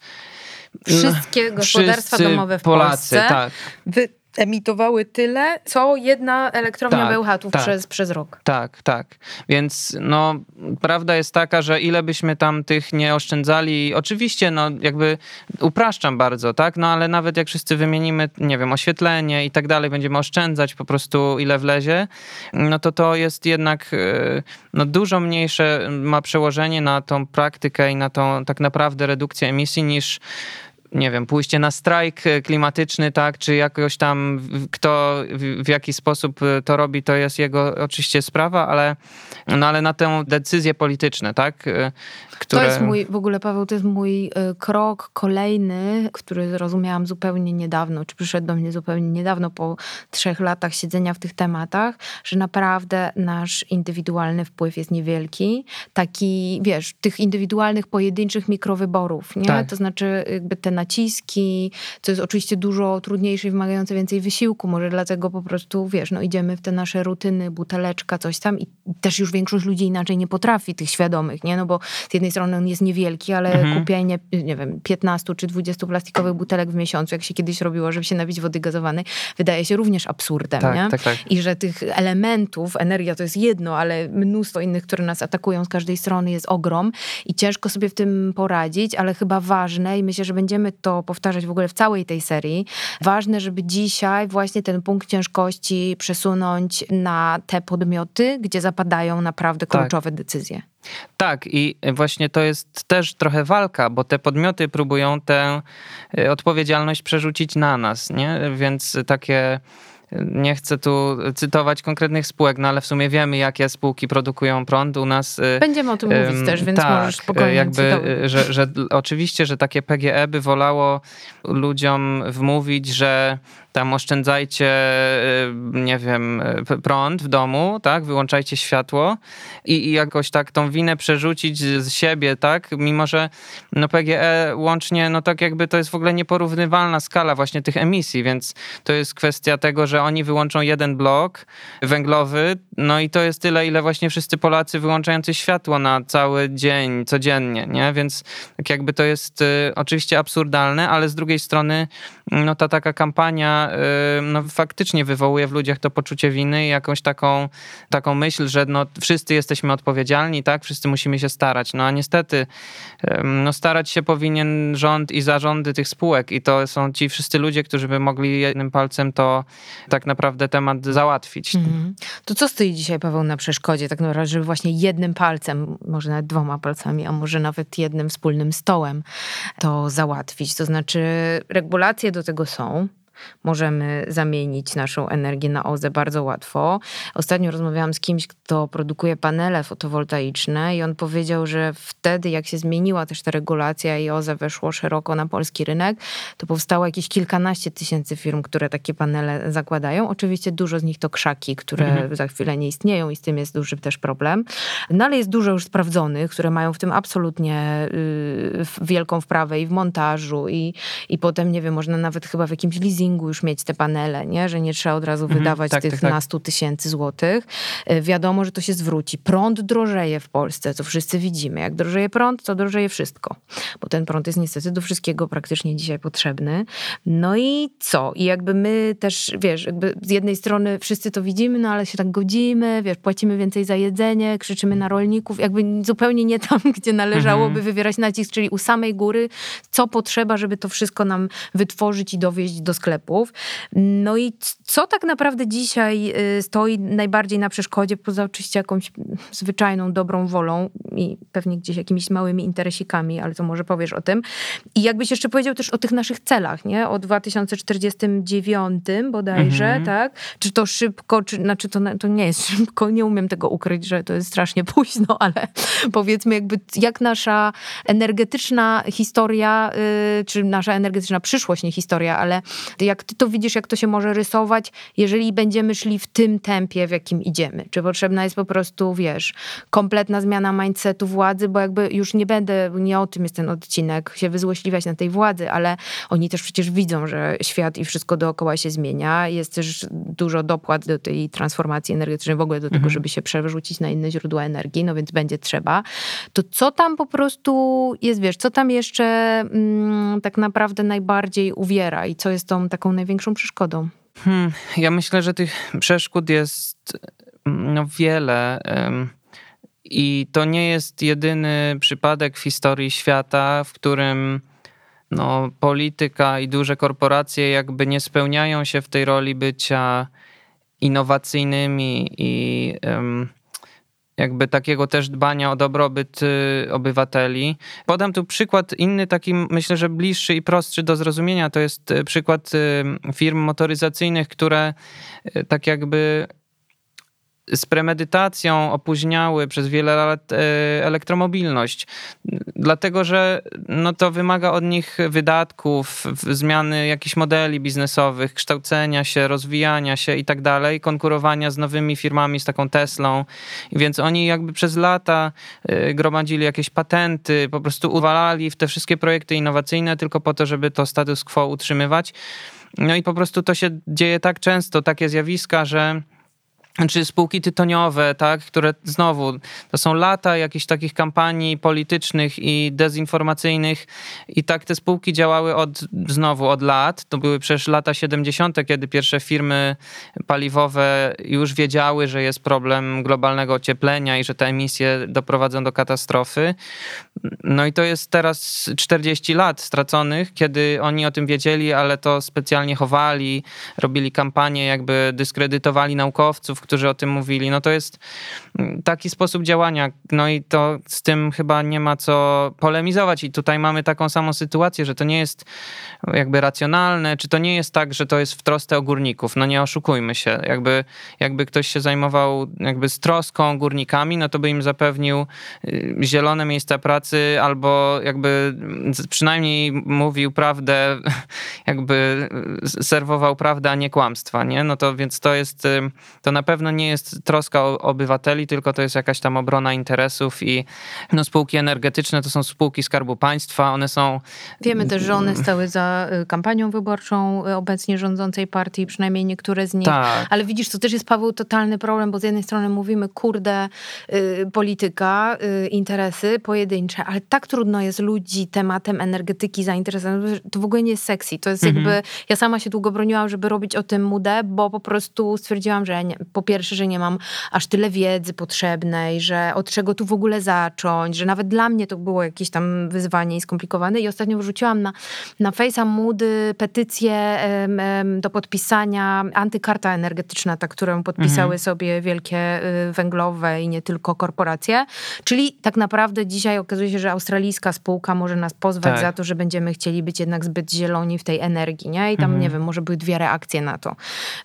wszystkie gospodarstwa domowe w Polacy, Polsce tak. wy emitowały tyle, co jedna elektrownia tak, Bełchatów tak, przez, przez rok. Tak, tak. Więc no, prawda jest taka, że ile byśmy tam tych nie oszczędzali, oczywiście, no jakby upraszczam bardzo, tak, no ale nawet jak wszyscy wymienimy, nie wiem, oświetlenie i tak dalej, będziemy oszczędzać po prostu ile wlezie, no to to jest jednak e, no, dużo mniejsze ma przełożenie na tą praktykę i na tą tak naprawdę redukcję emisji niż nie wiem, pójście na strajk e, klimatyczny, tak, czy jakoś tam kto w, w jaki sposób e, to robi, to jest jego oczywiście sprawa, ale, no ale na tę decyzję polityczne, tak, e, które... To jest mój, w ogóle Paweł, to jest mój krok kolejny, który zrozumiałam zupełnie niedawno, czy przyszedł do mnie zupełnie niedawno po trzech latach siedzenia w tych tematach, że naprawdę nasz indywidualny wpływ jest niewielki. Taki, wiesz, tych indywidualnych, pojedynczych mikrowyborów, nie? Tak. To znaczy jakby ten naciski, co jest oczywiście dużo trudniejsze i wymagające więcej wysiłku. Może dlatego po prostu, wiesz, no idziemy w te nasze rutyny, buteleczka, coś tam i też już większość ludzi inaczej nie potrafi, tych świadomych, nie? No bo z jednej strony on jest niewielki, ale mhm. kupienie, nie wiem, 15 czy 20 plastikowych butelek w miesiącu, jak się kiedyś robiło, żeby się napić wody gazowanej, wydaje się również absurdem, tak, nie? Tak, tak. I że tych elementów, energia to jest jedno, ale mnóstwo innych, które nas atakują z każdej strony jest ogrom i ciężko sobie w tym poradzić, ale chyba ważne i myślę, że będziemy będziemy to powtarzać w ogóle w całej tej serii. Ważne, żeby dzisiaj właśnie ten punkt ciężkości przesunąć na te podmioty, gdzie zapadają naprawdę tak. kluczowe tak. decyzje. Tak, i właśnie to jest też trochę walka, bo te podmioty próbują tę e, odpowiedzialność przerzucić na nas, nie? Więc takie nie chcę tu cytować konkretnych spółek, no ale w sumie wiemy, jakie spółki produkują prąd u nas. Y, Będziemy o tym um, mówić też, więc tak, możesz spokojnie jakby, że, że oczywiście, że takie PGE by wolało ludziom wmówić, że tam oszczędzajcie, y, nie wiem, prąd w domu, tak, wyłączajcie światło i, i, jakoś tak tą winę przerzucić z siebie, tak, mimo że no PGE łącznie, no tak jakby to jest w ogóle nieporównywalna skala właśnie tych emisji, więc to jest kwestia tego, że oni wyłączą jeden blok węglowy, no i to jest tyle, ile właśnie wszyscy Polacy wyłączający światło na cały dzień, codziennie, nie, więc tak jakby to jest y, oczywiście absurdalne, ale z drugiej strony no ta taka kampania która no, faktycznie wywołuje w ludziach to poczucie winy i jakąś taką, taką myśl, że no, wszyscy jesteśmy odpowiedzialni, tak? Wszyscy musimy się starać. No a niestety no, starać się powinien rząd i zarządy tych spółek i to są ci wszyscy ludzie, którzy by mogli jednym palcem to tak naprawdę temat załatwić. Mhm. To co stoi dzisiaj, Paweł, na przeszkodzie tak naprawdę, żeby właśnie jednym palcem, może nawet dwoma palcami, a może nawet jednym wspólnym stołem to załatwić? To znaczy regulacje do tego są, możemy zamienić naszą energię na OZE bardzo łatwo. Ostatnio rozmawiałam z kimś, kto produkuje panele fotowoltaiczne i on powiedział, że wtedy jak się zmieniła też ta regulacja i OZE weszło szeroko na polski rynek, to powstało jakieś kilkanaście tysięcy firm, które takie panele zakładają. Oczywiście dużo z nich to krzaki, które mhm. za chwilę nie istnieją i z tym jest duży też problem. No ale jest dużo już sprawdzonych, które mają w tym absolutnie y, wielką wprawę i w montażu i, i potem, nie wiem, można nawet chyba w jakimś leasingu leasingu już mieć te panele, nie? że nie trzeba od razu mhm, wydawać tak, tych tak, tak. na 100 tysięcy złotych. E, wiadomo, że to się zwróci. Prąd drożeje w Polsce, co wszyscy widzimy. Jak drożeje prąd, to drożeje wszystko, bo ten prąd jest niestety do wszystkiego praktycznie dzisiaj potrzebny. No i co? I jakby my też, wiesz, jakby z jednej strony wszyscy to widzimy, no ale się tak godzimy, wiesz, płacimy więcej za jedzenie, krzyczymy na rolników, jakby zupełnie nie tam, gdzie należałoby mhm. wywierać nacisk, czyli u samej góry, co potrzeba, żeby to wszystko nam wytworzyć i dowieść do sklepu sklepów. No i co tak naprawdę dzisiaj y, stoi najbardziej na przeszkodzie, poza oczywiście jakąś zwyczajną, dobrą wolą i pewnie gdzieś jakimiś małymi interesikami, ale to może powiesz o tym. I jakbyś jeszcze powiedział też o tych naszych celach, nie? O 2049 bodajże, mhm. tak? Czy to szybko, czy, znaczy to, to nie jest szybko, nie umiem tego ukryć, że to jest strasznie późno, ale powiedzmy jakby jak nasza energetyczna historia, y, czy nasza energetyczna przyszłość, nie historia, ale jak ty to widzisz, jak to się może rysować, jeżeli będziemy szli w tym tempie, w jakim idziemy? Czy potrzebna jest po prostu, wiesz, kompletna zmiana mindsetu władzy, bo jakby już nie będę, nie o tym jest ten odcinek, się wyzłośliwiać na tej władzy, ale oni też przecież widzą, że świat i wszystko dookoła się zmienia. Jest też dużo dopłat do tej transformacji energetycznej, w ogóle do tego, mhm. żeby się przerzucić na inne źródła energii, no więc będzie trzeba. To co tam po prostu jest, wiesz, co tam jeszcze mm, tak naprawdę najbardziej uwiera i co jest tą taką największą przeszkodą? Hmm, ja myślę, że tych przeszkód jest no, wiele. I to nie jest jedyny przypadek w historii świata, w którym no, polityka i duże korporacje jakby nie spełniają się w tej roli bycia innowacyjnymi i um, jakby takiego też dbania o dobrobyt y, obywateli. Podam tu przykład inny, taki myślę, że bliższy i prostszy do zrozumienia. To jest y, przykład y, firm motoryzacyjnych, które tak jakby z premedytacją opóźniały przez wiele lat e, elektromobilność, dlatego że no to wymaga od nich wydatków, zmiany jakichś modeli biznesowych, kształcenia się, rozwijania się i tak dalej, konkurowania z nowymi firmami, z taką Teslą. Więc oni jakby przez lata e, gromadzili jakieś patenty, po prostu uwalali w te wszystkie projekty innowacyjne tylko po to, żeby to status quo utrzymywać. No i po prostu to się dzieje tak często, takie zjawiska, że czy spółki tytoniowe, tak, które znowu to są lata jakichś takich kampanii politycznych i dezinformacyjnych i tak te spółki działały od znowu od lat. To były przecież lata 70., kiedy pierwsze firmy paliwowe już wiedziały, że jest problem globalnego ocieplenia i że te emisje doprowadzą do katastrofy. No i to jest teraz 40 lat straconych, kiedy oni o tym wiedzieli, ale to specjalnie chowali, robili kampanie, jakby dyskredytowali naukowców, którzy o tym mówili. No to jest mm, taki sposób działania. No i to z tym chyba nie ma co polemizować. I tutaj mamy taką samą sytuację, że to nie jest jakby racjonalne, czy to nie jest tak, że to jest w trosce o górników. No nie oszukujmy się. Jakby, jakby ktoś się zajmował jakby z troską górnikami, no to by im zapewnił y, zielone miejsca pracy albo jakby przynajmniej mówił prawdę, jakby serwował prawdę, a nie kłamstwa, nie? No to więc to jest, y, to na pewno nie jest troska o obywateli, tylko to jest jakaś tam obrona interesów i no, spółki energetyczne to są spółki Skarbu Państwa, one są... Wiemy też, że one stały za y, kampanią wyborczą y, obecnie rządzącej partii, przynajmniej niektóre z nich. Tak. Ale widzisz, to też jest, Paweł, totalny problem, bo z jednej strony mówimy, kurde, y, polityka, interesy pojedyncze, ale tak trudno jest ludzi tematem energetyki zainteresować, to w ogóle nie jest sexy. To jest jest mhm. jakby, ja sama się długo broniłam, żeby robić o tym mudę, bo po prostu stwierdziłam, że nie, po pierwsze, że nie mam aż tyle wiedzy potrzebnej, że od czego tu w ogóle zacząć, że nawet dla mnie to było jakieś tam wyzwanie i skomplikowane i ostatnio wrzuciłam na, na Face'a Moody petycję do podpisania antykarta energetyczna, ta, którą podpisały mhm. sobie wielkie y, węglowe i nie tylko korporacje, czyli tak naprawdę dzisiaj okazuje się, że australijska spółka może nas pozwać tak. za to, że będziemy chcieli być jednak zbyt zieloni w tej energii, nie? I tam, mhm. nie wiem, może były dwie reakcje na to,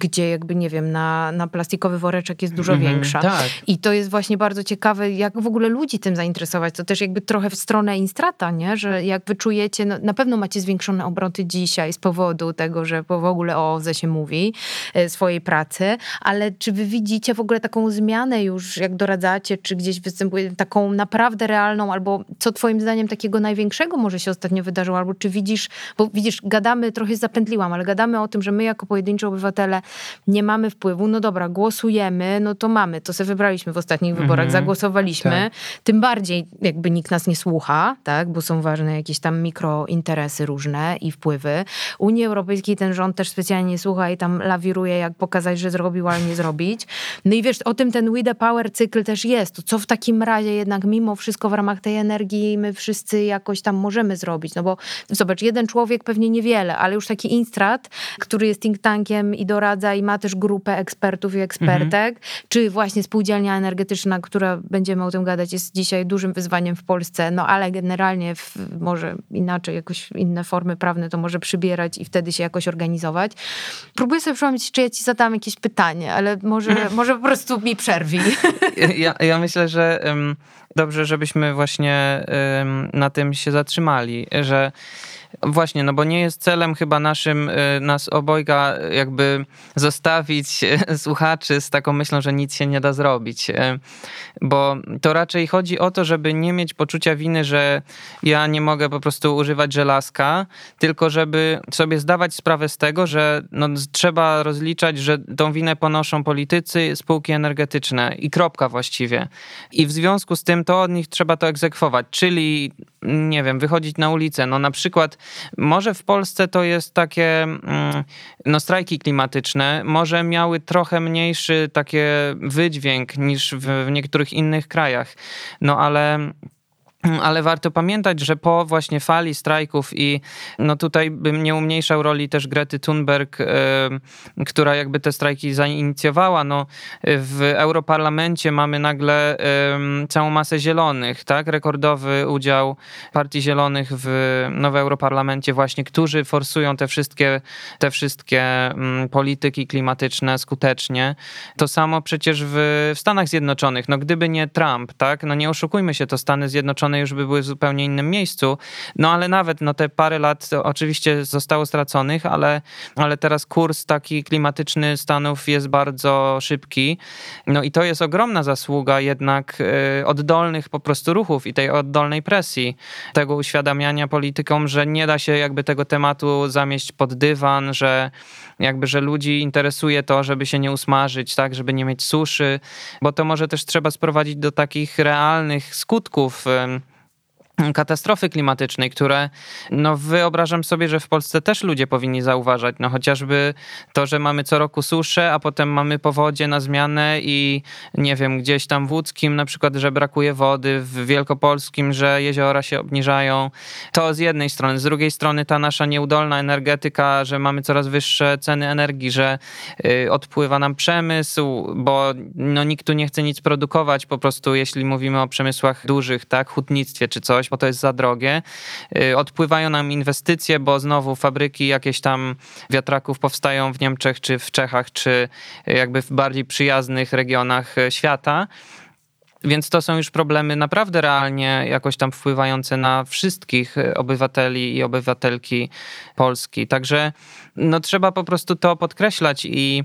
gdzie jakby, nie wiem, na, na plastikowy woreczek jest dużo mhm. większa. Tak. I to jest właśnie bardzo ciekawe, jak w ogóle ludzi tym zainteresować. To też jakby trochę w stronę Instrata, nie? Że jak wyczujecie, no, na pewno macie zwiększone obroty dzisiaj z powodu tego, że w ogóle o OZE się mówi, e, swojej pracy, ale czy wy widzicie w ogóle taką zmianę już, jak doradzacie, czy gdzieś występuje taką naprawdę realną, albo co twoim zdaniem takiego największego może się ostatnio wydarzyło, albo czy widzisz, bo widzisz, gadamy, trochę zapętliłam, ale gadamy o tym, że my jako pojedynczy obywatele nie mamy wpływu, no dobra, głosujemy, no to mamy, to sobie wybraliśmy w ostatnich wyborach, mhm. zagłosowaliśmy, tak. tym bardziej jakby nikt nas nie słucha, tak, bo są ważne jakieś tam mikrointeresy różne i wpływy. Unii Europejskiej ten rząd też specjalnie nie słucha i tam lawiruje, jak pokazać, że zrobił, ale nie zrobić. No i wiesz, o tym ten We the Power cykl też jest. To co w takim razie jednak mimo wszystko w ramach tej energii my wszyscy jakoś tam możemy zrobić? No bo zobacz, jeden człowiek pewnie niewiele, ale już taki Instrat, który jest think tankiem i doradza i ma też grupę ekspertów i ekspertek, mhm. czy właśnie spółdzielnia energetyczna, która będziemy o tym gadać, jest dzisiaj dużym wyzwaniem w Polsce, no ale generalnie w, może inaczej, jakoś inne formy prawne to może przybierać i wtedy się jakoś organizować. Próbuję sobie przypomnieć, czy ja ci zadam jakieś pytanie, ale może, może po prostu mi przerwij. Ja, ja myślę, że um, dobrze, żebyśmy właśnie um, na tym się zatrzymali, że Właśnie, no bo nie jest celem chyba naszym, y, nas obojga jakby zostawić y, słuchaczy z taką myślą, że nic się nie da zrobić. Y, bo to raczej chodzi o to, żeby nie mieć poczucia winy, że ja nie mogę po prostu używać żelazka, tylko żeby sobie zdawać sprawę z tego, że no, trzeba rozliczać, że tą winę ponoszą politycy, spółki energetyczne i kropka właściwie. I w związku z tym to od nich trzeba to egzekwować, czyli nie wiem, wychodzić na ulicę. No na przykład może w Polsce to jest takie, mm, no strajki klimatyczne, może miały trochę mniejszy takie wydźwięk niż w, w niektórych innych krajach. No ale ale warto pamiętać, że po właśnie fali strajków i no tutaj bym nie umniejszał roli też Grety Thunberg, która jakby te strajki zainicjowała. No, w Europarlamencie mamy nagle całą masę zielonych, tak? Rekordowy udział Partii Zielonych w, no, w Europarlamencie właśnie, którzy forsują te wszystkie, te wszystkie y, polityki klimatyczne skutecznie. To samo przecież w, w Stanach Zjednoczonych. No gdyby nie Trump, tak? No nie oszukujmy się, to Stany Zjednoczone już by były w zupełnie innym miejscu. No ale nawet no, te parę lat oczywiście zostało straconych, ale, ale teraz kurs taki klimatyczny Stanów jest bardzo szybki. No i to jest ogromna zasługa jednak y, oddolnych po prostu ruchów i tej oddolnej presji, tego uświadamiania politykom, że nie da się jakby tego tematu zamieść pod dywan, że jakby, że ludzi interesuje to, żeby się nie usmażyć, tak, żeby nie mieć suszy, bo to może też trzeba sprowadzić do takich realnych skutków katastrofy klimatycznej, które no wyobrażam sobie, że w Polsce też ludzie powinni zauważać, no chociażby to, że mamy co roku suszę, a potem mamy powodzie na zmianę i nie wiem, gdzieś tam w Łódzkim na przykład, że brakuje wody, w Wielkopolskim, że jeziora się obniżają. To z jednej strony. Z drugiej strony ta nasza nieudolna energetyka, że mamy coraz wyższe ceny energii, że y, odpływa nam przemysł, bo no nikt tu nie chce nic produkować po prostu, jeśli mówimy o przemysłach dużych, tak, hutnictwie czy coś, bo to jest za drogie. Y, odpływają nam inwestycje, bo znowu fabryki jakieś tam wiatraków powstają w Niemczech, czy w Czechach, czy jakby w bardziej przyjaznych regionach y, świata. Więc to są już problemy naprawdę realnie jakoś tam wpływające na wszystkich y, obywateli i obywatelki Polski. Także no, trzeba po prostu to podkreślać i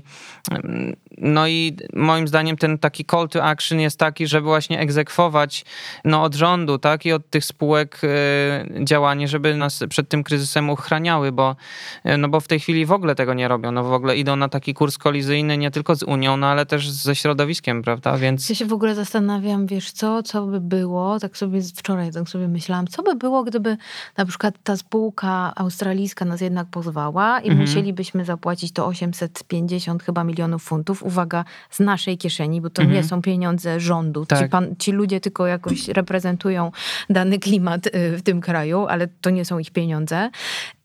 no i moim zdaniem ten taki call to action jest taki, żeby właśnie egzekwować no, od rządu, tak, i od tych spółek y, działanie, żeby nas przed tym kryzysem uchraniały, bo, y, no bo w tej chwili w ogóle tego nie robią, no w ogóle idą na taki kurs kolizyjny nie tylko z Unią, no ale też ze środowiskiem, prawda, więc... Ja się w ogóle zastanawiam, wiesz co, co by było, tak sobie wczoraj tak sobie myślałam, co by było, gdyby na przykład ta spółka australijska nas jednak pozwała i. musielibyśmy zapłacić to 850 chyba milionów funtów, uwaga, z naszej kieszeni, bo to mhm. nie są pieniądze rządu. Tak. Ci, pan, ci ludzie tylko jakoś reprezentują dany klimat y, w tym kraju, ale to nie są ich pieniądze.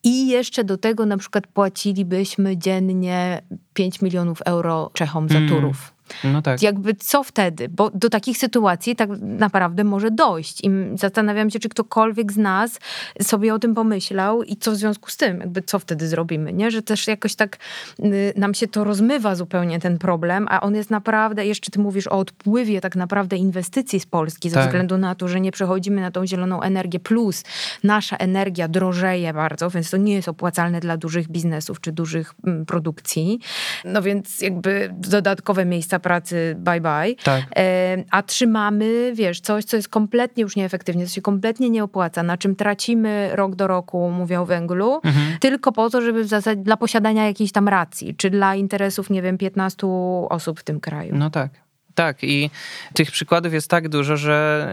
I jeszcze do tego na przykład płacilibyśmy dziennie 5 milionów euro Czechom za mm. turów. No tak. Jakby co wtedy? Bo do takich sytuacji tak naprawdę może dojść. I zastanawiam się, czy ktokolwiek z nas sobie o tym pomyślał i co w związku z tym, jakby co wtedy zrobimy, nie? Że też jakoś tak y, nam się to rozmywa zupełnie ten problem, a on jest naprawdę, jeszcze ty mówisz o odpływie tak naprawdę inwestycji z Polski ze tak. względu na to, że nie przechodzimy na tą zieloną energię, plus nasza energia drożeje bardzo, więc to nie jest opłacalne dla dużych biznesów czy dużych mm, produkcji. No więc jakby dodatkowe miejsca miejsca pracy bye bye, tak. E, a trzymamy, wiesz, coś, co jest kompletnie już nieefektywnie, co się kompletnie nie opłaca, na czym tracimy rok do roku, mówię o węglu, mhm. tylko po to, żeby w zasadzie dla posiadania jakiejś tam racji, czy dla interesów, nie wiem, 15 osób w tym kraju. No tak. Tak, i tych przykładów jest tak dużo, że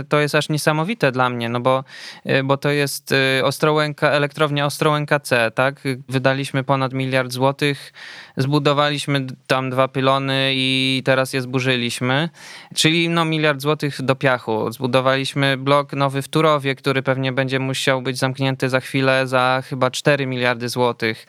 e, to jest aż niesamowite dla mnie, no bo, e, bo to jest e, Ostrołęka, elektrownia Ostrołęka C, tak? Wydaliśmy ponad miliard złotych, zbudowaliśmy tam dwa pylony i teraz je zburzyliśmy, czyli no miliard złotych do piachu. Zbudowaliśmy blok nowy w Turowie, który pewnie będzie musiał być zamknięty za chwilę za chyba 4 miliardy złotych.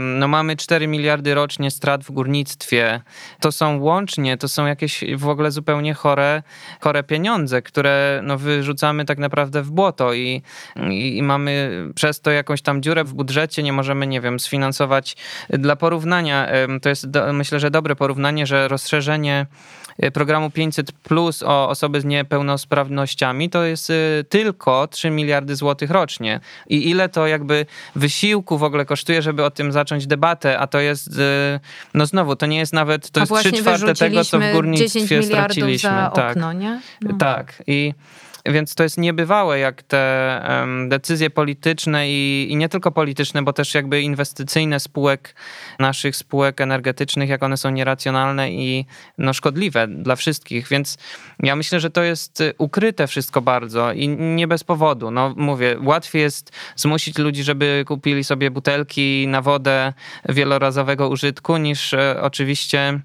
No mamy 4 miliardy rocznie strat w górnictwie. To są łącznie, to są jakieś w ogóle zupełnie chore, chore pieniądze, które no wyrzucamy tak naprawdę w błoto i, i, i mamy przez to jakąś tam dziurę w budżecie, nie możemy, nie wiem, sfinansować. Dla porównania, to jest do, myślę, że dobre porównanie, że rozszerzenie programu 500 plus o osoby z niepełnosprawnościami to jest y, tylko 3 miliardy złotych rocznie. I ile to jakby wysiłku w ogóle kosztuje, żeby o tym zacząć debatę, a to jest, y, no znowu, to nie jest nawet, to a jest 3 czwarte tego, co w górnictwie straciliśmy. Za tak. okno, nie? No. Tak. I więc to jest niebywałe, jak te um, decyzje polityczne i, i nie tylko polityczne, bo też jakby inwestycyjne spółek, naszych spółek energetycznych, jak one są nieracjonalne i no, szkodliwe dla wszystkich. Więc ja myślę, że to jest ukryte wszystko bardzo i nie bez powodu. No mówię, łatwiej jest zmusić ludzi, żeby kupili sobie butelki na wodę wielorazowego użytku, niż e, oczywiście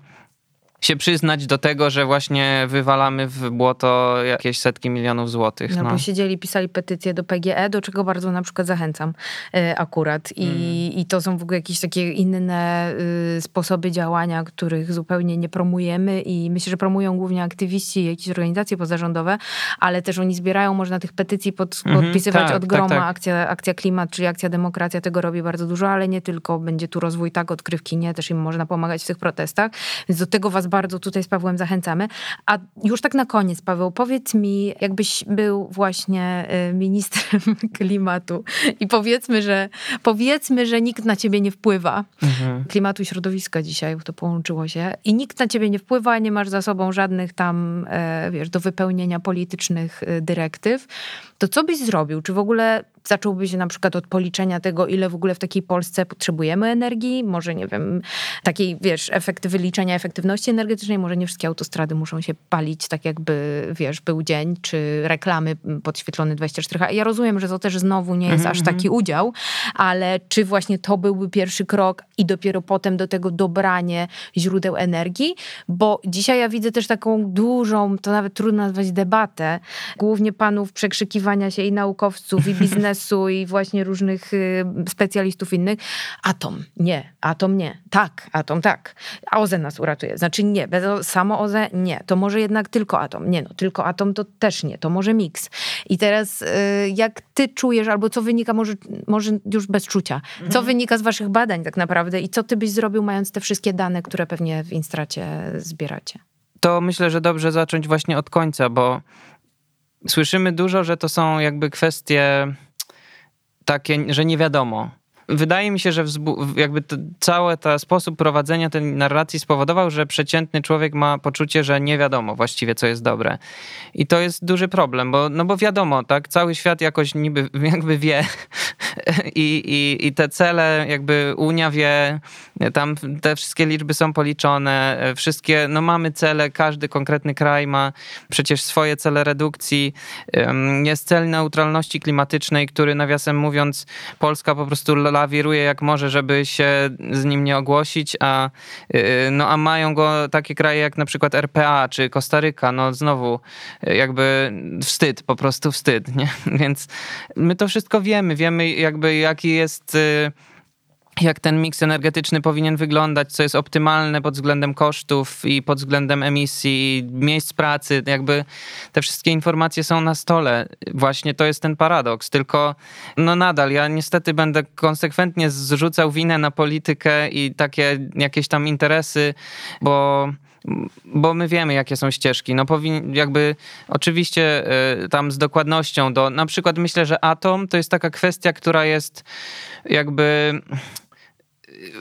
się przyznać do tego, że właśnie wywalamy w błoto jakieś setki milionów złotych. No, no. bo siedzieli, pisali petycję do PGE, do czego bardzo na przykład zachęcam y, akurat. I, mm. I to są w ogóle jakieś takie inne y, sposoby działania, których zupełnie nie promujemy i myślę, że promują głównie aktywiści, jakieś organizacje pozarządowe, ale też oni zbierają, można tych petycji pod, mm -hmm, podpisywać tak, od tak, groma. Tak, tak. Akcja, akcja Klimat, czyli Akcja Demokracja tego robi bardzo dużo, ale nie tylko. Będzie tu rozwój tak odkrywki, nie, też im można pomagać w tych protestach. Więc do tego was bardzo tutaj z Pawłem zachęcamy. A już tak na koniec, Paweł, powiedz mi, jakbyś był właśnie y, ministrem klimatu i powiedzmy, że powiedzmy, że nikt na ciebie nie wpływa. Mhm. Klimatu i środowiska dzisiaj, to połączyło się. I nikt na ciebie nie wpływa, nie masz za sobą żadnych tam, e, wiesz, do wypełnienia politycznych y, dyrektyw. To co byś zrobił? Czy w ogóle zacząłby się na przykład od policzenia tego, ile w ogóle w takiej Polsce potrzebujemy energii, może nie wiem, takiej, wiesz, efekty wyliczenia efektywności energetycznej, może nie wszystkie autostrady muszą się palić tak jakby, wiesz, był dzień, czy reklamy podświetlone 24H. Ja rozumiem, że to też znowu nie jest mm -hmm. aż taki udział, ale czy właśnie to byłby pierwszy krok i dopiero potem do tego dobranie źródeł energii, bo dzisiaj ja widzę też taką dużą, to nawet trudno nazwać debatę, głównie panów przekrzykiwania się i naukowców, i biznesu, biznesu i właśnie różnych y, specjalistów innych. Atom, nie, atom nie. Tak, atom tak. A OZE nas uratuje. Znaczy nie, bez, samo OZE nie. To może jednak tylko atom. Nie no, tylko atom to też nie. To może miks. I teraz y, jak ty czujesz, albo co wynika, może, może już bez czucia, co mhm. wynika z waszych badań tak naprawdę i co ty byś zrobił mając te wszystkie dane, które pewnie w Instracie zbieracie? To myślę, że dobrze zacząć właśnie od końca, bo słyszymy dużo, że to są jakby kwestie takie, że nie wiadomo. Wydaje mi się, że jakby cały ten sposób prowadzenia tej narracji spowodował, że przeciętny człowiek ma poczucie, że nie wiadomo właściwie, co jest dobre. I to jest duży problem, bo, no bo wiadomo, tak, cały świat jakoś niby jakby wie, I, i, i te cele jakby Unia wie, tam te wszystkie liczby są policzone, wszystkie, no mamy cele, każdy konkretny kraj ma przecież swoje cele redukcji. Jest cel neutralności klimatycznej, który nawiasem mówiąc Polska po prostu lawiruje jak może, żeby się z nim nie ogłosić, a, y, no, a mają go takie kraje jak na przykład RPA czy Kostaryka, no znowu jakby wstyd, po prostu wstyd, nie? Więc my to wszystko wiemy, wiemy jakby jaki jest y, jak ten miks energetyczny powinien wyglądać, co jest optymalne pod względem kosztów i pod względem emisji, miejsc pracy. Jakby te wszystkie informacje są na stole. Właśnie to jest ten paradoks. Tylko no nadal ja niestety będę konsekwentnie zrzucał winę na politykę i takie jakieś tam interesy, bo bo my wiemy, jakie są ścieżki. No powin, jakby oczywiście y, tam z dokładnością do, na przykład myślę, że atom to jest taka kwestia, która jest jakby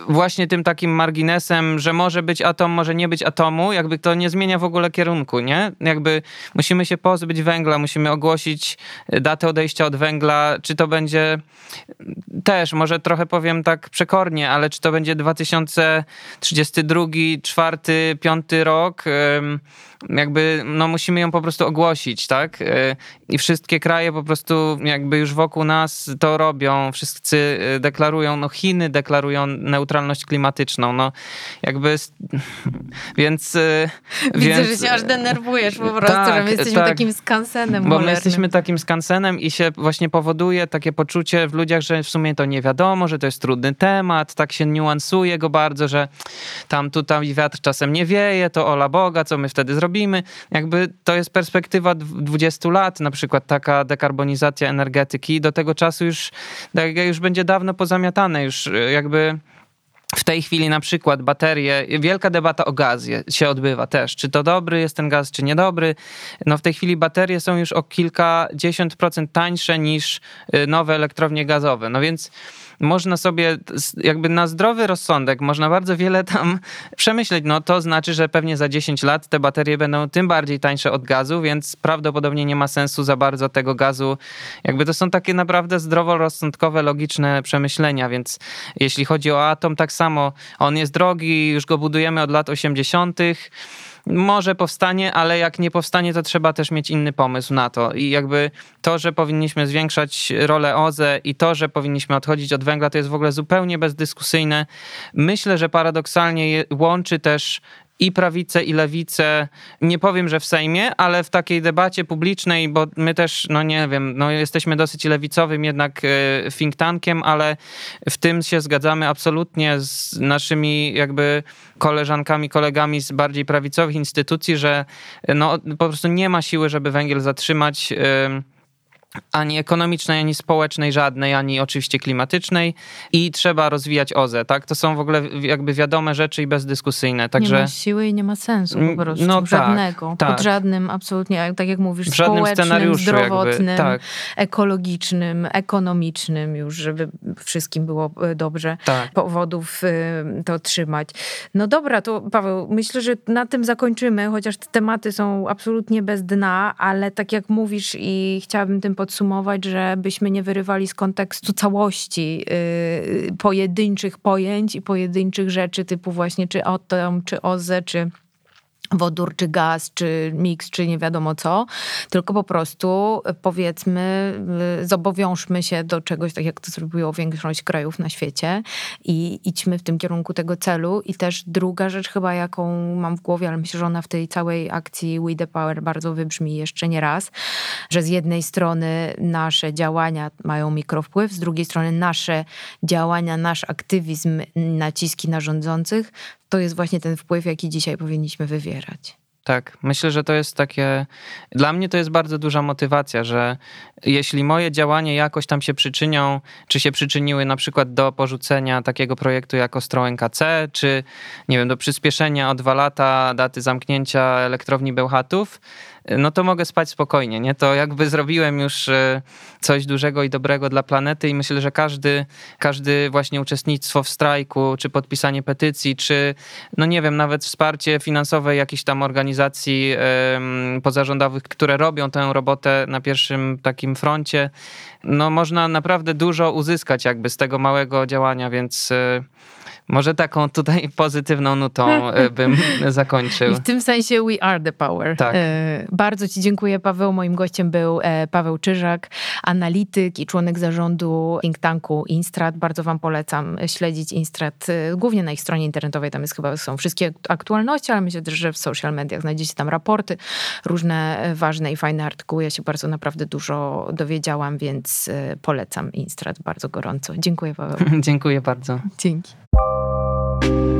właśnie tym takim marginesem, że może być atom, może nie być atomu, jakby to nie zmienia w ogóle kierunku, nie? Jakby musimy się pozbyć węgla, musimy ogłosić datę odejścia od węgla, czy to będzie też, może trochę powiem tak przekornie, ale czy to będzie 2032, 4, 5 rok, jakby no musimy ją po prostu ogłosić, tak? E, I wszystkie kraje po prostu jakby już wokół nas to robią, wszyscy e, deklarują, no Chiny deklarują neutralność klimatyczną, no. Jakby, więc... E, Widzę, więc, że się aż denerwujesz po prostu, tak, że my jesteśmy tak, takim skansenem Bo my jesteśmy takim skansenem i się właśnie powoduje takie poczucie w ludziach, że w sumie to nie wiadomo, że to jest trudny temat, tak się niuansuje go bardzo, że tam tutaj wiatr czasem nie wieje, to ola Boga, co my wtedy zrobimy? Jakby to jest perspektywa 20 lat, na przykład taka dekarbonizacja energetyki. Do tego czasu już, już będzie dawno pozamiatane, już e, jakby w tej chwili na przykład baterie, wielka debata o gazie się odbywa też. Czy to dobry jest ten gaz, czy niedobry? No w tej chwili baterie są już o kilkadziesiąt procent tańsze niż e, nowe elektrownie gazowe. No więc można sobie jakby na zdrowy rozsądek można bardzo wiele tam przemyśleć. No to znaczy, że pewnie za 10 lat te baterie będą tym bardziej tańsze od gazu, więc prawdopodobnie nie ma sensu za bardzo tego gazu. Jakby to są takie naprawdę zdroworozsądkowe, logiczne przemyślenia, więc jeśli chodzi o atom, tak samo on jest drogi, już go budujemy od lat 80 może powstanie, ale jak nie powstanie, to trzeba też mieć inny pomysł na to. I jakby to, że powinniśmy zwiększać rolę OZE i to, że powinniśmy odchodzić od węgla, to jest w ogóle zupełnie bezdyskusyjne. Myślę, że paradoksalnie łączy też i prawicę, i lewicę, nie powiem, że w Sejmie, ale w takiej debacie publicznej, bo my też, no nie wiem, no jesteśmy dosyć lewicowym jednak e, think tankiem, ale w tym się zgadzamy absolutnie z naszymi jakby koleżankami, kolegami z bardziej prawicowych instytucji, że no po prostu nie ma siły, żeby węgiel zatrzymać ani ekonomicznej, ani społecznej, żadnej, ani oczywiście klimatycznej i trzeba rozwijać OZE, tak? To są w ogóle jakby wiadome rzeczy i bezdyskusyjne, także... Nie ma siły i nie ma sensu po prostu, no, tak, żadnego, tak, pod żadnym absolutnie, tak jak mówisz, w społecznym, zdrowotnym, jakby, tak. ekologicznym, ekonomicznym już, żeby wszystkim było e, dobrze, tak. powodów e, to trzymać. No dobra, to Paweł, myślę, że na tym zakończymy, chociaż te tematy są absolutnie bez dna, ale tak jak mówisz i chciałabym tym podsumować, żebyśmy nie wyrywali z kontekstu całości yy, pojedynczych pojęć i pojedynczych rzeczy typu właśnie czy atom, czy OZE, czy wodór, czy gaz, czy miks, czy nie wiadomo co, tylko po prostu e, powiedzmy, e, zobowiążmy się do czegoś, tak jak to zrobiło większość krajów na świecie i idźmy w tym kierunku tego celu. I też druga rzecz chyba, jaką mam w głowie, ale myślę, że ona w tej całej akcji We The Power bardzo wybrzmi jeszcze nie raz, że z jednej strony nasze działania mają mikrowpływ, z drugiej strony nasze działania, nasz aktywizm, naciski na rządzących to jest właśnie ten wpływ, jaki dzisiaj powinniśmy wywierać. Tak, myślę, że to jest takie. Dla mnie to jest bardzo duża motywacja, że jeśli moje działania jakoś tam się przyczynią, czy się przyczyniły na przykład do porzucenia takiego projektu jak Ostro NKC, czy nie wiem, do przyspieszenia o dwa lata daty zamknięcia elektrowni Bełchatów, no to mogę spać spokojnie, nie? To jakby zrobiłem już e, coś dużego i dobrego dla planety i myślę, że każdy, każdy właśnie uczestnictwo w strajku, czy podpisanie petycji, czy no nie wiem, nawet wsparcie finansowe jakichś tam organizacji pozarządowych, które robią tę robotę na pierwszym takim froncie, no można naprawdę dużo uzyskać jakby z tego małego działania, więc e, może taką tutaj pozytywną nutą e, bym zakończył. I w tym sensie we are the power. Tak. E, bardzo Ci dziękuję, Paweł. Moim gościem był e, Paweł Czyżak, analityk i członek zarządu think tanku Instrat. Bardzo Wam polecam śledzić Instrat, głównie na ich stronie internetowej. Tam jest chyba są wszystkie aktualności, ale myślę też, że w social mediach znajdziecie tam raporty, różne ważne i fajne artykuły. Ja się bardzo naprawdę dużo dowiedziałam, więc polecam Instrat bardzo gorąco. Dziękuję, Paweł. Dziękuję bardzo. Dzięki. thank you